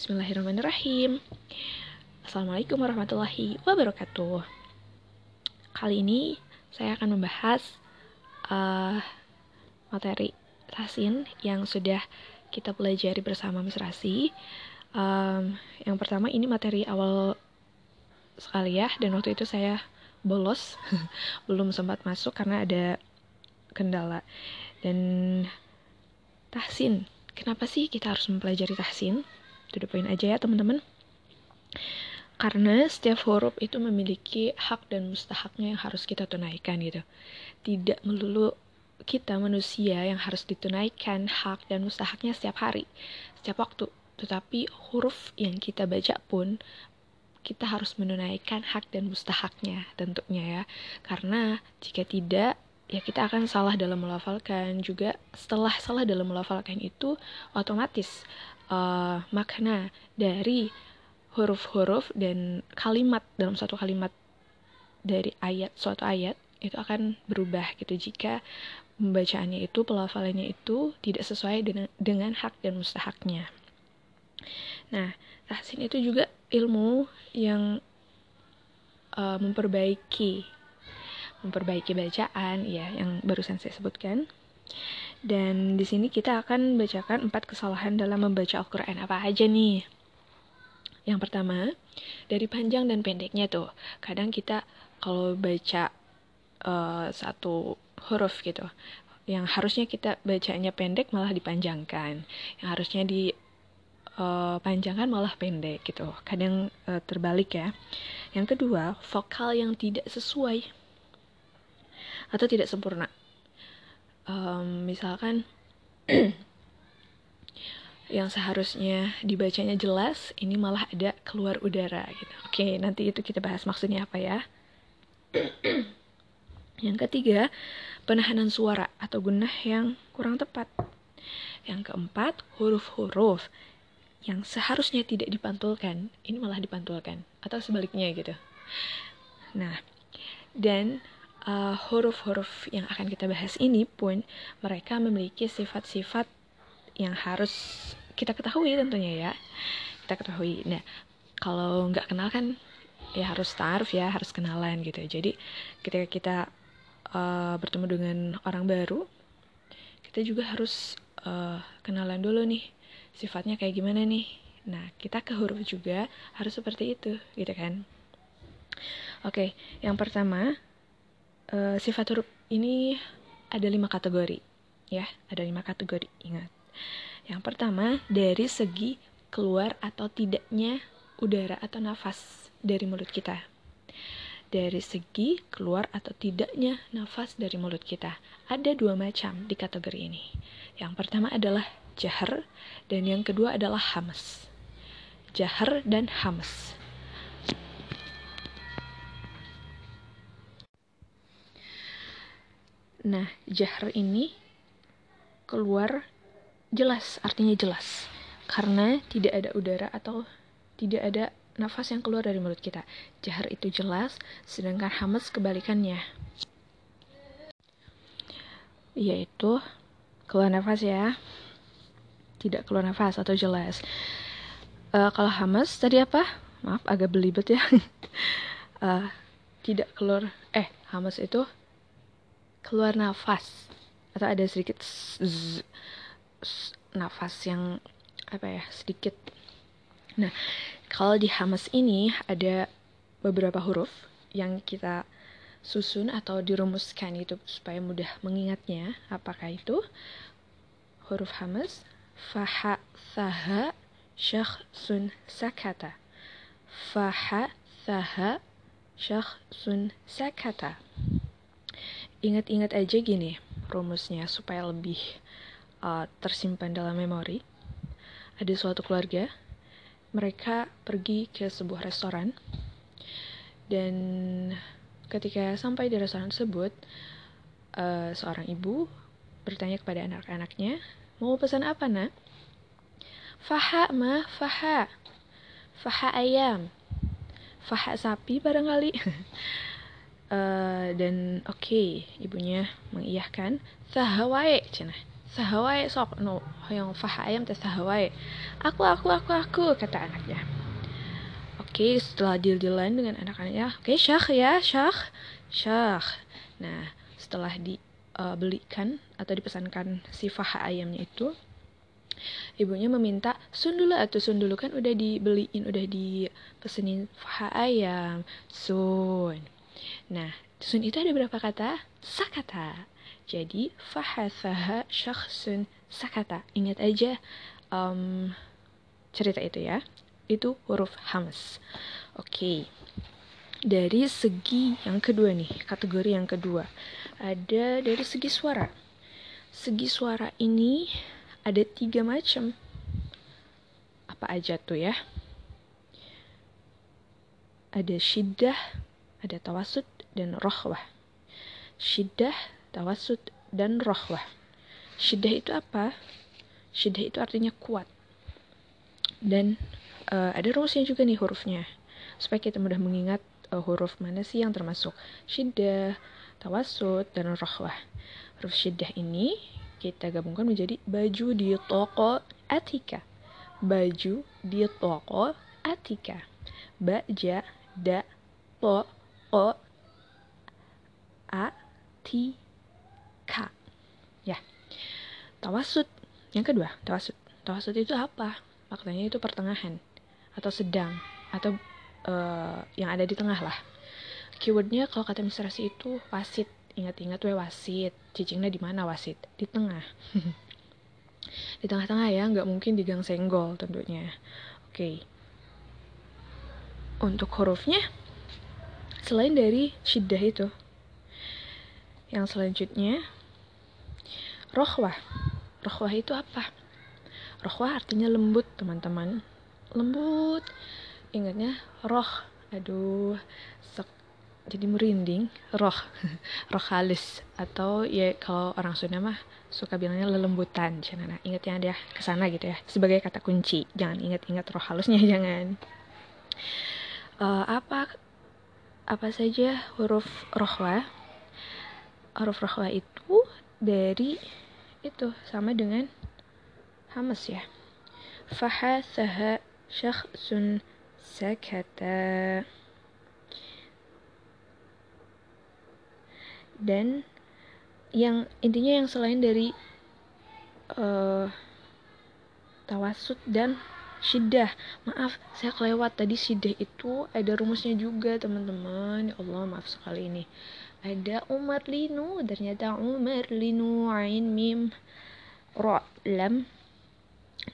Bismillahirrahmanirrahim. Assalamualaikum warahmatullahi wabarakatuh. Kali ini saya akan membahas uh, materi Rasin yang sudah kita pelajari bersama Miss Rasi. Um, yang pertama ini materi awal sekali ya, dan waktu itu saya bolos, belum sempat masuk karena ada kendala. Dan tahsin, kenapa sih kita harus mempelajari tahsin? To the point aja ya teman-teman. Karena setiap huruf itu memiliki hak dan mustahaknya yang harus kita tunaikan gitu. Tidak melulu kita manusia yang harus ditunaikan hak dan mustahaknya setiap hari setiap waktu. Tetapi huruf yang kita baca pun kita harus menunaikan hak dan mustahaknya tentunya ya. Karena jika tidak ya kita akan salah dalam melafalkan. Juga setelah salah dalam melafalkan itu otomatis uh, makna dari huruf-huruf dan kalimat dalam satu kalimat dari ayat suatu ayat itu akan berubah gitu jika pembacaannya itu pelafalannya itu tidak sesuai dengan dengan hak dan mustahaknya. Nah, tahsin itu juga ilmu yang uh, memperbaiki memperbaiki bacaan ya yang barusan saya sebutkan dan di sini kita akan bacakan empat kesalahan dalam membaca Al-Quran. Apa aja nih? Yang pertama, dari panjang dan pendeknya tuh. Kadang kita kalau baca uh, satu huruf gitu, yang harusnya kita bacanya pendek malah dipanjangkan. Yang harusnya dipanjangkan uh, malah pendek gitu. Kadang uh, terbalik ya. Yang kedua, vokal yang tidak sesuai atau tidak sempurna um, misalkan yang seharusnya dibacanya jelas ini malah ada keluar udara gitu. Oke, nanti itu kita bahas maksudnya apa ya. yang ketiga, penahanan suara atau gunah yang kurang tepat. Yang keempat, huruf-huruf yang seharusnya tidak dipantulkan, ini malah dipantulkan atau sebaliknya gitu. Nah, dan uh, huruf-huruf yang akan kita bahas ini pun mereka memiliki sifat-sifat yang harus kita ketahui tentunya ya. Kita ketahui. Nah kalau nggak kenal kan ya harus taruh ya harus kenalan gitu. Jadi ketika kita uh, bertemu dengan orang baru kita juga harus uh, kenalan dulu nih sifatnya kayak gimana nih. Nah kita ke huruf juga harus seperti itu gitu kan. Oke yang pertama uh, sifat huruf ini ada lima kategori. Ya ada lima kategori. Ingat. Yang pertama dari segi keluar atau tidaknya udara atau nafas dari mulut kita. Dari segi keluar atau tidaknya nafas dari mulut kita. Ada dua macam di kategori ini. Yang pertama adalah jahar dan yang kedua adalah hamas. Jahar dan hamas Nah, jahr ini keluar jelas, artinya jelas. Karena tidak ada udara atau tidak ada nafas yang keluar dari mulut kita. Jahar itu jelas, sedangkan hamas kebalikannya. Yaitu keluar nafas ya. Tidak keluar nafas atau jelas. Uh, kalau hamas tadi apa? Maaf, agak belibet ya. uh, tidak keluar, eh, hamas itu keluar nafas. Atau ada sedikit nafas yang apa ya sedikit. Nah kalau di hamas ini ada beberapa huruf yang kita susun atau dirumuskan itu supaya mudah mengingatnya. Apakah itu? Huruf hamas faha saha syakh sun sakata. Faha saha syakh sun sakata ingat-ingat aja gini rumusnya supaya lebih uh, tersimpan dalam memori. Ada suatu keluarga, mereka pergi ke sebuah restoran dan ketika sampai di restoran tersebut, uh, seorang ibu bertanya kepada anak-anaknya, mau pesan apa nak? Faha mah, faha. Faha ayam. Faha sapi barangkali. Uh, dan oke okay, ibunya mengiyahkan sahawae cina. Sahawai sok no yang fah ayam teh sahawai aku aku aku aku kata anaknya. Oke setelah deal-dealan dengan anak-anaknya oke syah ya syah syah. Nah setelah dibelikan uh, atau dipesankan si fah ayamnya itu ibunya meminta sun dulu atau sun dulu kan udah dibeliin udah dipesenin fah ayam. Sun nah sun itu ada berapa kata sakata jadi fahasaha syakhsun sakata. Ingat aja um, cerita itu ya. Itu huruf hams. Oke. Okay. Dari segi yang kedua nih, kategori yang kedua. Ada dari segi suara. Segi suara ini ada tiga macam. Apa aja tuh ya? Ada syiddah, ada tawasud, dan rohwah. Syiddah tawasud, dan rohwah. Syiddah itu apa? Syiddah itu artinya kuat. Dan uh, ada rumusnya juga nih hurufnya. Supaya kita mudah mengingat uh, huruf mana sih yang termasuk syiddah, tawasud, dan rohwah. Huruf syiddah ini kita gabungkan menjadi baju di toko Atika. Baju di toko Atika. Baja, da, to, o, a, ti, K. Ya. Tawasud. Yang kedua, tawasud. Tawasud itu apa? Maknanya itu pertengahan atau sedang atau uh, yang ada di tengah lah. Keywordnya kalau kata administrasi itu wasit. Ingat-ingat we wasit. Cicingnya di mana wasit? Di tengah. di tengah-tengah ya, nggak mungkin di gang senggol tentunya. Oke. Okay. Untuk hurufnya, selain dari syiddah itu, yang selanjutnya Rohwah. Rohwah itu apa? Rohwah artinya lembut, teman-teman. Lembut. Ingatnya roh. Aduh, sek jadi merinding. Roh. roh halus. Atau ya kalau orang Sunda mah suka bilangnya lelembutan. Jangan ingat yang dia ke sana gitu ya. Sebagai kata kunci. Jangan ingat-ingat roh halusnya, jangan. Uh, apa apa saja huruf rohwa? Huruf rohwa itu dari itu sama dengan hamas ya fahasaha syakhsun sakata dan yang intinya yang selain dari uh, tawasud dan syiddah. Maaf saya kelewat. Tadi syiddah itu ada rumusnya juga teman-teman. Ya Allah maaf sekali ini. Ada Umar Linu ternyata Umar Linu Ain Mim Ro Lam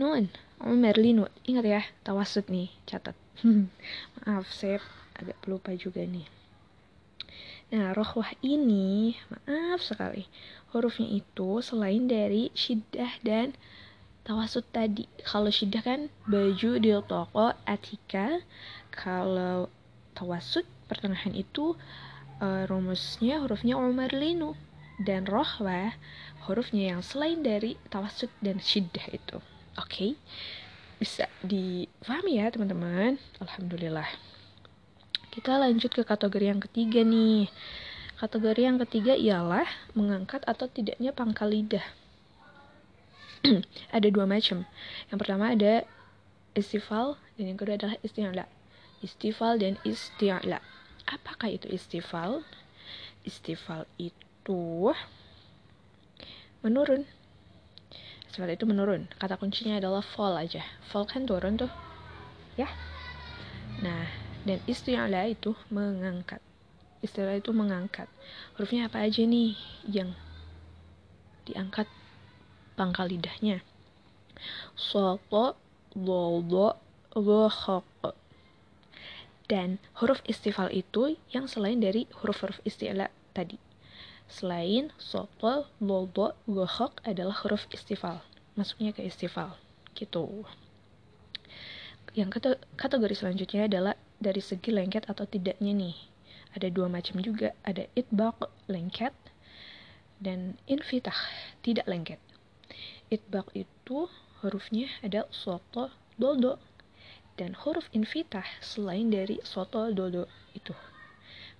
Nun Umar Linu. Ingat ya tawasud nih catat. Maaf saya agak pelupa juga nih. Nah, rohwah ini, maaf sekali, hurufnya itu selain dari syiddah dan tawasud tadi. Kalau syiddah kan baju di toko atika, kalau tawasud pertengahan itu uh, rumusnya hurufnya Umar Linu dan rohwa hurufnya yang selain dari tawasud dan syiddah itu. Oke, okay? bisa difahami ya teman-teman. Alhamdulillah. Kita lanjut ke kategori yang ketiga nih. Kategori yang ketiga ialah mengangkat atau tidaknya pangkal lidah. ada dua macam. Yang pertama ada istifal dan yang kedua adalah isti'la. Istifal dan isti'la apakah itu istifal? Istifal itu menurun. Istifal itu menurun. Kata kuncinya adalah fall aja. Fall kan turun tuh. Ya. Nah, dan isti'ala itu mengangkat. Istilah itu mengangkat. Hurufnya apa aja nih yang diangkat pangkal lidahnya? Soto, lodo, lohok dan huruf istifal itu yang selain dari huruf-huruf isti'la tadi. Selain soto, lodo, gohok adalah huruf istifal. Masuknya ke istifal. Gitu. Yang kategori selanjutnya adalah dari segi lengket atau tidaknya nih. Ada dua macam juga. Ada itbaq, lengket, dan infitah, tidak lengket. Itbaq itu hurufnya ada soto, dodo, dan huruf infitah selain dari soto dodo itu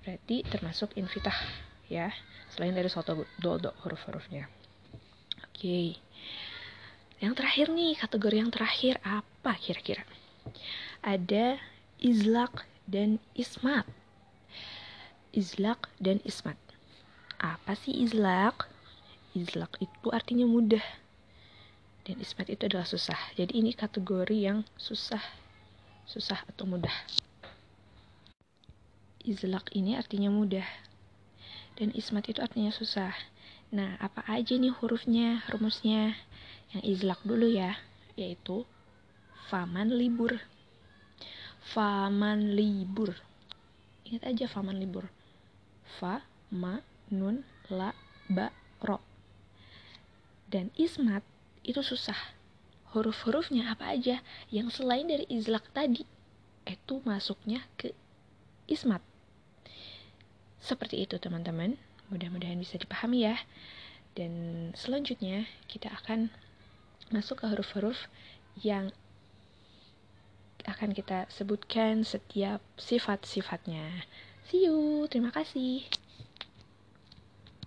berarti termasuk infitah ya selain dari soto dodo huruf-hurufnya Oke. Yang terakhir nih, kategori yang terakhir apa kira-kira? Ada izlak dan ismat. Izlak dan ismat. Apa sih izlak? Izlak itu artinya mudah. Dan itu adalah susah. Jadi ini kategori yang susah. Susah atau mudah. Izlak ini artinya mudah. Dan ismat itu artinya susah. Nah, apa aja nih hurufnya, rumusnya? Yang izlak dulu ya, yaitu faman libur. Faman libur. Ingat aja faman libur. Fa, ma, nun, la, ba, ro. Dan ismat itu susah. Huruf-hurufnya apa aja yang selain dari izlak tadi itu masuknya ke ismat. Seperti itu teman-teman. Mudah-mudahan bisa dipahami ya. Dan selanjutnya kita akan masuk ke huruf-huruf yang akan kita sebutkan setiap sifat-sifatnya. See you, terima kasih.